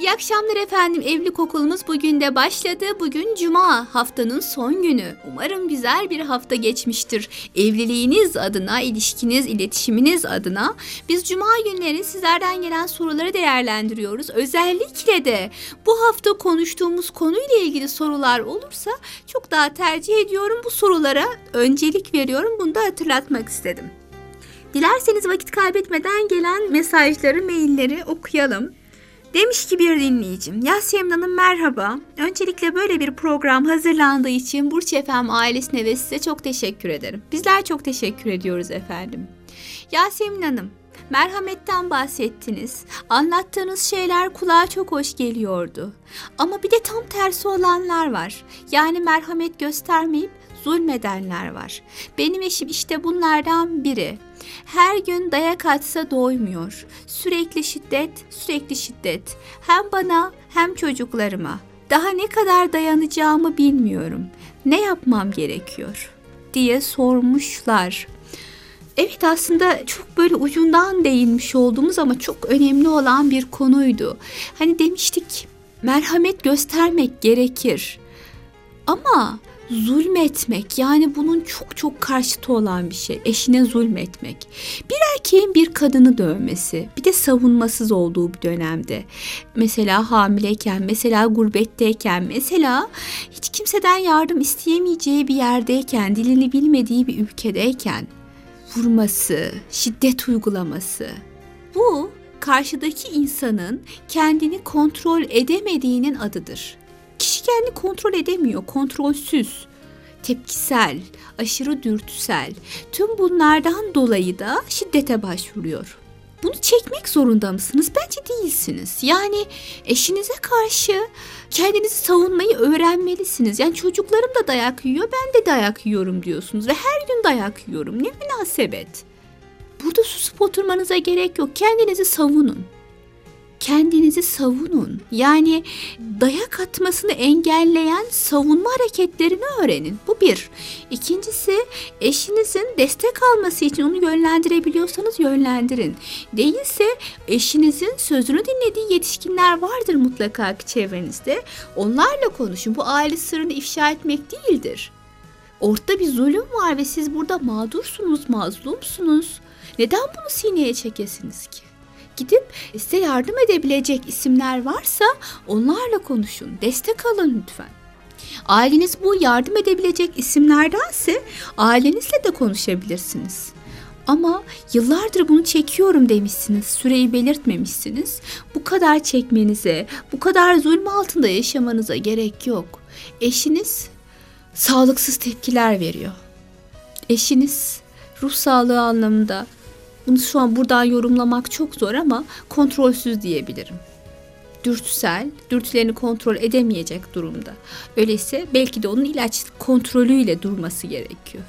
İyi akşamlar efendim. Evlilik okulumuz bugün de başladı. Bugün cuma, haftanın son günü. Umarım güzel bir hafta geçmiştir. Evliliğiniz adına, ilişkiniz, iletişiminiz adına biz cuma günleri sizlerden gelen soruları değerlendiriyoruz. Özellikle de bu hafta konuştuğumuz konuyla ilgili sorular olursa çok daha tercih ediyorum. Bu sorulara öncelik veriyorum. Bunu da hatırlatmak istedim. Dilerseniz vakit kaybetmeden gelen mesajları, mailleri okuyalım. Demiş ki bir dinleyicim, Yasemin Hanım merhaba. Öncelikle böyle bir program hazırlandığı için Burç Efem ailesine ve size çok teşekkür ederim. Bizler çok teşekkür ediyoruz efendim. Yasemin Hanım, merhametten bahsettiniz. Anlattığınız şeyler kulağa çok hoş geliyordu. Ama bir de tam tersi olanlar var. Yani merhamet göstermeyip zulmedenler var. Benim eşim işte bunlardan biri. Her gün dayak atsa doymuyor. Sürekli şiddet, sürekli şiddet. Hem bana hem çocuklarıma. Daha ne kadar dayanacağımı bilmiyorum. Ne yapmam gerekiyor?" diye sormuşlar. Evet aslında çok böyle ucundan değinmiş olduğumuz ama çok önemli olan bir konuydu. Hani demiştik merhamet göstermek gerekir. Ama zulmetmek yani bunun çok çok karşıtı olan bir şey. Eşine zulmetmek. Bir erkeğin bir kadını dövmesi, bir de savunmasız olduğu bir dönemde. Mesela hamileyken, mesela gurbetteyken, mesela hiç kimseden yardım isteyemeyeceği bir yerdeyken, dilini bilmediği bir ülkedeyken vurması, şiddet uygulaması. Bu karşıdaki insanın kendini kontrol edemediğinin adıdır. Kişi kendini kontrol edemiyor, kontrolsüz, tepkisel, aşırı dürtüsel. Tüm bunlardan dolayı da şiddete başvuruyor. Bunu çekmek zorunda mısınız? Bence değilsiniz. Yani eşinize karşı kendinizi savunmayı öğrenmelisiniz. Yani çocuklarım da dayak yiyor, ben de dayak yiyorum diyorsunuz ve her gün dayak yiyorum. Ne münasebet. Burada susup oturmanıza gerek yok. Kendinizi savunun kendinizi savunun. Yani dayak atmasını engelleyen savunma hareketlerini öğrenin. Bu bir. İkincisi eşinizin destek alması için onu yönlendirebiliyorsanız yönlendirin. Değilse eşinizin sözünü dinlediği yetişkinler vardır mutlaka çevrenizde. Onlarla konuşun. Bu aile sırrını ifşa etmek değildir. Ortada bir zulüm var ve siz burada mağdursunuz, mazlumsunuz. Neden bunu sineye çekesiniz ki? Gidip size yardım edebilecek isimler varsa onlarla konuşun. Destek alın lütfen. Aileniz bu yardım edebilecek isimlerdense ailenizle de konuşabilirsiniz. Ama yıllardır bunu çekiyorum demişsiniz, süreyi belirtmemişsiniz. Bu kadar çekmenize, bu kadar zulüm altında yaşamanıza gerek yok. Eşiniz sağlıksız tepkiler veriyor. Eşiniz ruh sağlığı anlamında bunu şu an buradan yorumlamak çok zor ama kontrolsüz diyebilirim. Dürtüsel, dürtülerini kontrol edemeyecek durumda. Öyleyse belki de onun ilaç kontrolüyle durması gerekiyor.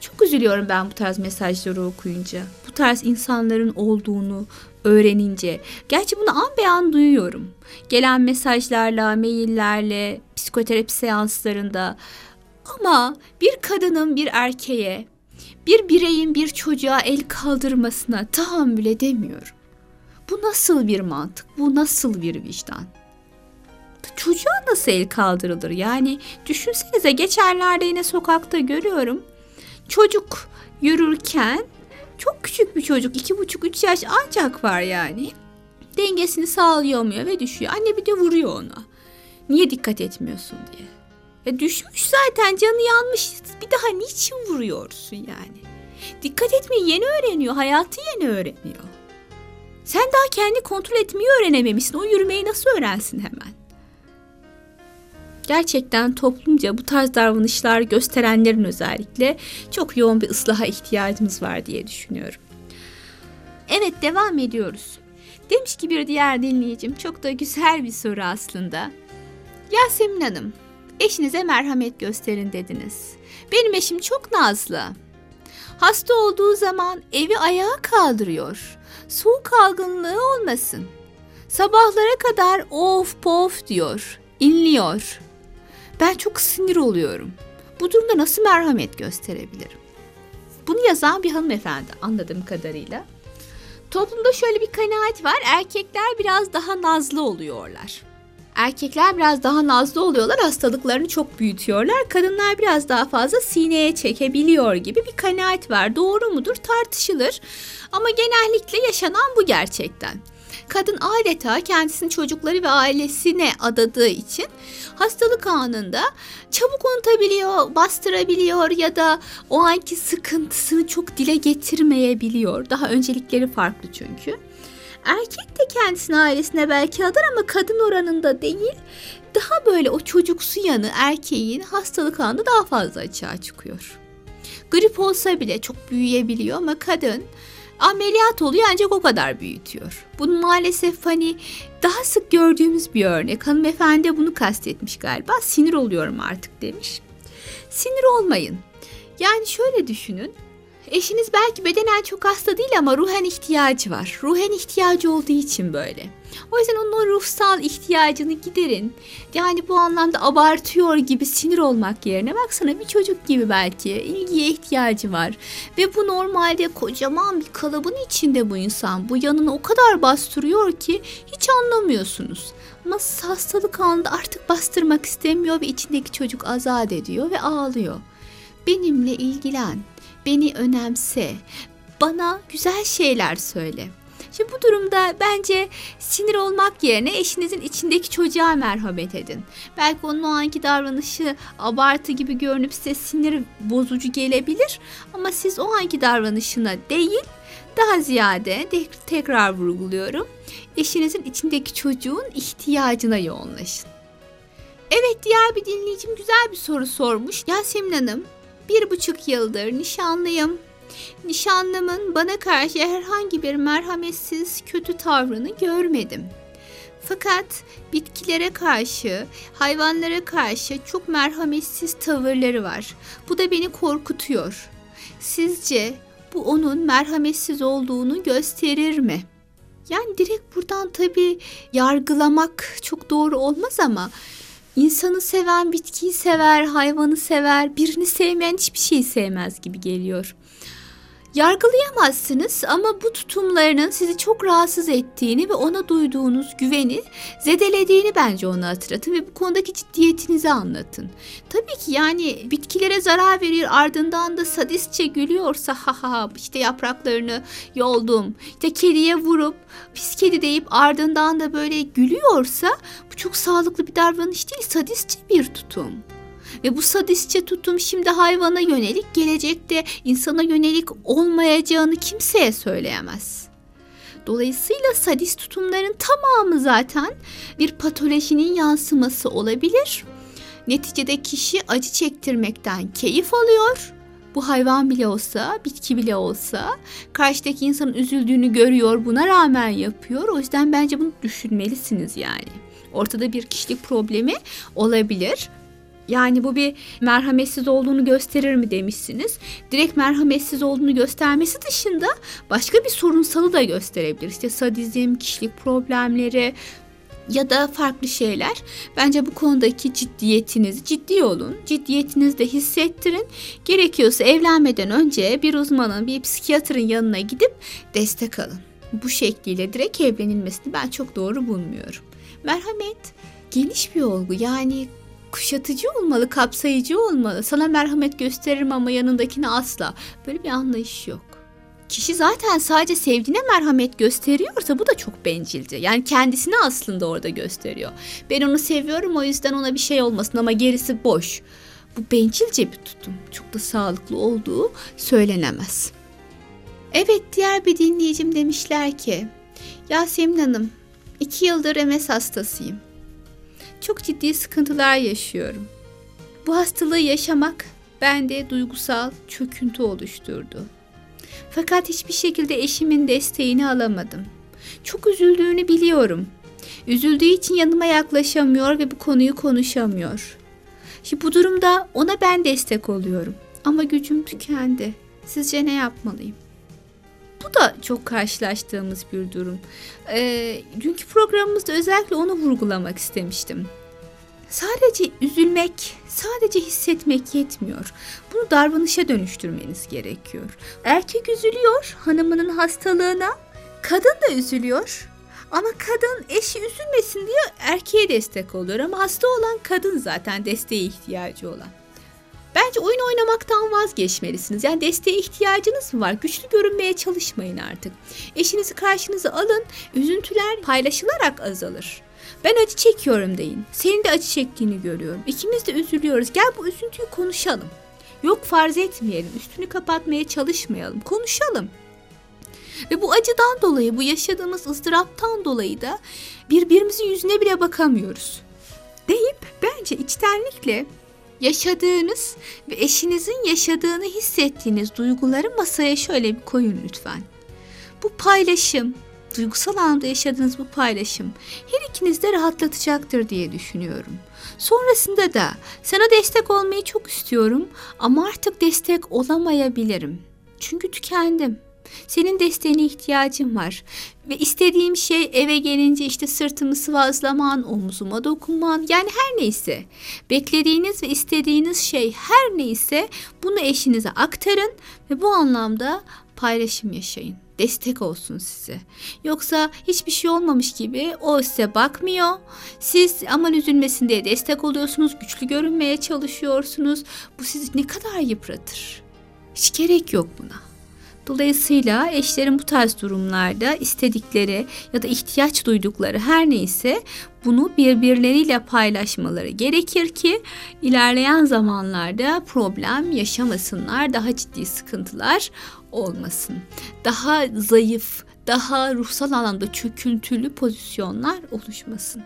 Çok üzülüyorum ben bu tarz mesajları okuyunca. Bu tarz insanların olduğunu öğrenince. Gerçi bunu an be an duyuyorum. Gelen mesajlarla, maillerle, psikoterapi seanslarında. Ama bir kadının bir erkeğe bir bireyin bir çocuğa el kaldırmasına tahammül edemiyorum. Bu nasıl bir mantık? Bu nasıl bir vicdan? Çocuğa nasıl el kaldırılır? Yani düşünsenize geçenlerde yine sokakta görüyorum. Çocuk yürürken çok küçük bir çocuk iki buçuk üç yaş ancak var yani. Dengesini sağlayamıyor ve düşüyor. Anne bir de vuruyor ona. Niye dikkat etmiyorsun diye. Ya düşmüş zaten canı yanmış. Bir daha niçin vuruyorsun yani? Dikkat etmeyi yeni öğreniyor. Hayatı yeni öğreniyor. Sen daha kendi kontrol etmeyi öğrenememişsin. O yürümeyi nasıl öğrensin hemen? Gerçekten toplumca bu tarz davranışlar gösterenlerin özellikle çok yoğun bir ıslaha ihtiyacımız var diye düşünüyorum. Evet devam ediyoruz. Demiş ki bir diğer dinleyicim çok da güzel bir soru aslında. Yasemin Hanım Eşinize merhamet gösterin dediniz. Benim eşim çok nazlı. Hasta olduğu zaman evi ayağa kaldırıyor. Soğuk algınlığı olmasın. Sabahlara kadar of pof diyor, inliyor. Ben çok sinir oluyorum. Bu durumda nasıl merhamet gösterebilirim? Bunu yazan bir hanımefendi anladığım kadarıyla. Toplumda şöyle bir kanaat var. Erkekler biraz daha nazlı oluyorlar. Erkekler biraz daha nazlı oluyorlar, hastalıklarını çok büyütüyorlar. Kadınlar biraz daha fazla sineye çekebiliyor gibi bir kanaat var. Doğru mudur tartışılır. Ama genellikle yaşanan bu gerçekten. Kadın adeta kendisini çocukları ve ailesine adadığı için hastalık anında çabuk unutabiliyor, bastırabiliyor ya da o anki sıkıntısını çok dile getirmeyebiliyor. Daha öncelikleri farklı çünkü. Erkek de kendisini ailesine belki adar ama kadın oranında değil. Daha böyle o çocuksu yanı erkeğin hastalık anında daha fazla açığa çıkıyor. Grip olsa bile çok büyüyebiliyor ama kadın ameliyat oluyor ancak o kadar büyütüyor. Bunu maalesef hani daha sık gördüğümüz bir örnek. Hanımefendi bunu kastetmiş galiba. Sinir oluyorum artık demiş. Sinir olmayın. Yani şöyle düşünün. Eşiniz belki bedenen çok hasta değil ama ruhen ihtiyacı var. Ruhen ihtiyacı olduğu için böyle. O yüzden onun o ruhsal ihtiyacını giderin. Yani bu anlamda abartıyor gibi sinir olmak yerine baksana bir çocuk gibi belki ilgiye ihtiyacı var. Ve bu normalde kocaman bir kalıbın içinde bu insan. Bu yanını o kadar bastırıyor ki hiç anlamıyorsunuz. Ama hastalık anında artık bastırmak istemiyor ve içindeki çocuk azat ediyor ve ağlıyor. Benimle ilgilen beni önemse, bana güzel şeyler söyle. Şimdi bu durumda bence sinir olmak yerine eşinizin içindeki çocuğa merhamet edin. Belki onun o anki davranışı abartı gibi görünüp size sinir bozucu gelebilir ama siz o anki davranışına değil daha ziyade de tekrar vurguluyorum. Eşinizin içindeki çocuğun ihtiyacına yoğunlaşın. Evet diğer bir dinleyicim güzel bir soru sormuş. Yasemin Hanım bir buçuk yıldır nişanlıyım. Nişanlımın bana karşı herhangi bir merhametsiz kötü tavrını görmedim. Fakat bitkilere karşı, hayvanlara karşı çok merhametsiz tavırları var. Bu da beni korkutuyor. Sizce bu onun merhametsiz olduğunu gösterir mi? Yani direkt buradan tabii yargılamak çok doğru olmaz ama İnsanı seven bitkiyi sever, hayvanı sever, birini sevmeyen hiçbir şeyi sevmez gibi geliyor. Yargılayamazsınız ama bu tutumlarının sizi çok rahatsız ettiğini ve ona duyduğunuz güveni zedelediğini bence ona hatırlatın ve bu konudaki ciddiyetinizi anlatın. Tabii ki yani bitkilere zarar veriyor ardından da sadistçe gülüyorsa ha ha işte yapraklarını yoldum işte kediye vurup pis kedi deyip ardından da böyle gülüyorsa bu çok sağlıklı bir davranış değil sadistçe bir tutum. Ve bu sadistçe tutum şimdi hayvana yönelik, gelecekte insana yönelik olmayacağını kimseye söyleyemez. Dolayısıyla sadist tutumların tamamı zaten bir patolojinin yansıması olabilir. Neticede kişi acı çektirmekten keyif alıyor. Bu hayvan bile olsa, bitki bile olsa karşıdaki insanın üzüldüğünü görüyor, buna rağmen yapıyor. O yüzden bence bunu düşünmelisiniz yani. Ortada bir kişilik problemi olabilir. Yani bu bir merhametsiz olduğunu gösterir mi demişsiniz. Direkt merhametsiz olduğunu göstermesi dışında başka bir sorunsalı da gösterebilir. İşte sadizm, kişilik problemleri ya da farklı şeyler. Bence bu konudaki ciddiyetinizi ciddi olun. Ciddiyetinizi de hissettirin. Gerekiyorsa evlenmeden önce bir uzmanın, bir psikiyatrın yanına gidip destek alın. Bu şekliyle direkt evlenilmesini ben çok doğru bulmuyorum. Merhamet geniş bir olgu. Yani kuşatıcı olmalı, kapsayıcı olmalı. Sana merhamet gösteririm ama yanındakine asla. Böyle bir anlayış yok. Kişi zaten sadece sevdiğine merhamet gösteriyorsa bu da çok bencilce. Yani kendisini aslında orada gösteriyor. Ben onu seviyorum o yüzden ona bir şey olmasın ama gerisi boş. Bu bencilce bir tutum. Çok da sağlıklı olduğu söylenemez. Evet diğer bir dinleyicim demişler ki Yasemin Hanım iki yıldır MS hastasıyım çok ciddi sıkıntılar yaşıyorum. Bu hastalığı yaşamak bende duygusal çöküntü oluşturdu. Fakat hiçbir şekilde eşimin desteğini alamadım. Çok üzüldüğünü biliyorum. Üzüldüğü için yanıma yaklaşamıyor ve bu konuyu konuşamıyor. Şimdi bu durumda ona ben destek oluyorum. Ama gücüm tükendi. Sizce ne yapmalıyım? Bu da çok karşılaştığımız bir durum. Ee, dünkü programımızda özellikle onu vurgulamak istemiştim. Sadece üzülmek, sadece hissetmek yetmiyor. Bunu davranışa dönüştürmeniz gerekiyor. Erkek üzülüyor hanımının hastalığına, kadın da üzülüyor. Ama kadın eşi üzülmesin diye erkeğe destek oluyor ama hasta olan kadın zaten desteğe ihtiyacı olan. Bence oyun oynamaktan vazgeçmelisiniz. Yani desteğe ihtiyacınız mı var? Güçlü görünmeye çalışmayın artık. Eşinizi karşınıza alın. Üzüntüler paylaşılarak azalır. Ben acı çekiyorum deyin. Senin de acı çektiğini görüyorum. İkimiz de üzülüyoruz. Gel bu üzüntüyü konuşalım. Yok farz etmeyelim. Üstünü kapatmaya çalışmayalım. Konuşalım. Ve bu acıdan dolayı, bu yaşadığımız ızdıraptan dolayı da birbirimizin yüzüne bile bakamıyoruz. Deyip bence içtenlikle yaşadığınız ve eşinizin yaşadığını hissettiğiniz duyguları masaya şöyle bir koyun lütfen. Bu paylaşım, duygusal anlamda yaşadığınız bu paylaşım her ikiniz de rahatlatacaktır diye düşünüyorum. Sonrasında da sana destek olmayı çok istiyorum ama artık destek olamayabilirim. Çünkü tükendim. Senin desteğine ihtiyacım var. Ve istediğim şey eve gelince işte sırtımı sıvazlaman, omzuma dokunman yani her neyse. Beklediğiniz ve istediğiniz şey her neyse bunu eşinize aktarın ve bu anlamda paylaşım yaşayın. Destek olsun size. Yoksa hiçbir şey olmamış gibi o size bakmıyor. Siz aman üzülmesin diye destek oluyorsunuz, güçlü görünmeye çalışıyorsunuz. Bu sizi ne kadar yıpratır. Hiç gerek yok buna. Dolayısıyla eşlerin bu tarz durumlarda istedikleri ya da ihtiyaç duydukları her neyse bunu birbirleriyle paylaşmaları gerekir ki ilerleyen zamanlarda problem yaşamasınlar, daha ciddi sıkıntılar olmasın. Daha zayıf, daha ruhsal anlamda çöküntülü pozisyonlar oluşmasın.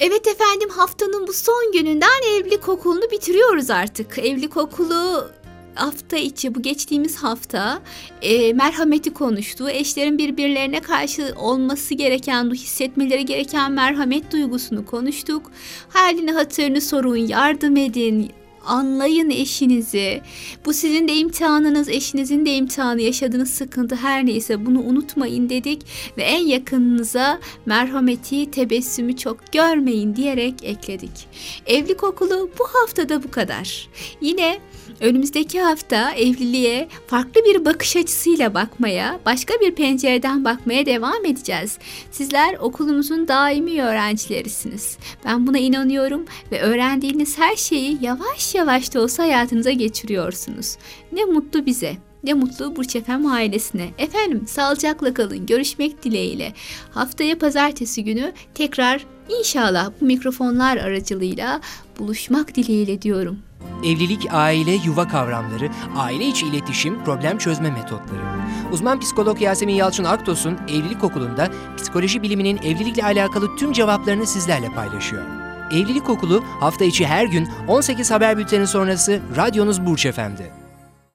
Evet efendim haftanın bu son gününden evlilik okulunu bitiriyoruz artık. Evlilik okulu hafta içi bu geçtiğimiz hafta e, merhameti konuştu. Eşlerin birbirlerine karşı olması gereken, hissetmeleri gereken merhamet duygusunu konuştuk. Halini hatırını sorun, yardım edin, anlayın eşinizi. Bu sizin de imtihanınız, eşinizin de imtihanı, yaşadığınız sıkıntı her neyse bunu unutmayın dedik ve en yakınınıza merhameti, tebessümü çok görmeyin diyerek ekledik. Evlilik okulu bu haftada bu kadar. Yine Önümüzdeki hafta evliliğe farklı bir bakış açısıyla bakmaya, başka bir pencereden bakmaya devam edeceğiz. Sizler okulumuzun daimi öğrencilerisiniz. Ben buna inanıyorum ve öğrendiğiniz her şeyi yavaş yavaş da olsa hayatınıza geçiriyorsunuz. Ne mutlu bize. Ne mutlu Burç Efem ailesine. Efendim sağlıcakla kalın. Görüşmek dileğiyle. Haftaya pazartesi günü tekrar inşallah bu mikrofonlar aracılığıyla buluşmak dileğiyle diyorum. Evlilik, aile, yuva kavramları, aile içi iletişim, problem çözme metotları. Uzman psikolog Yasemin Yalçın Aktos'un Evlilik Okulu'nda psikoloji biliminin evlilikle alakalı tüm cevaplarını sizlerle paylaşıyor. Evlilik Okulu hafta içi her gün 18 haber bülteni sonrası radyonuz Burç Efendi.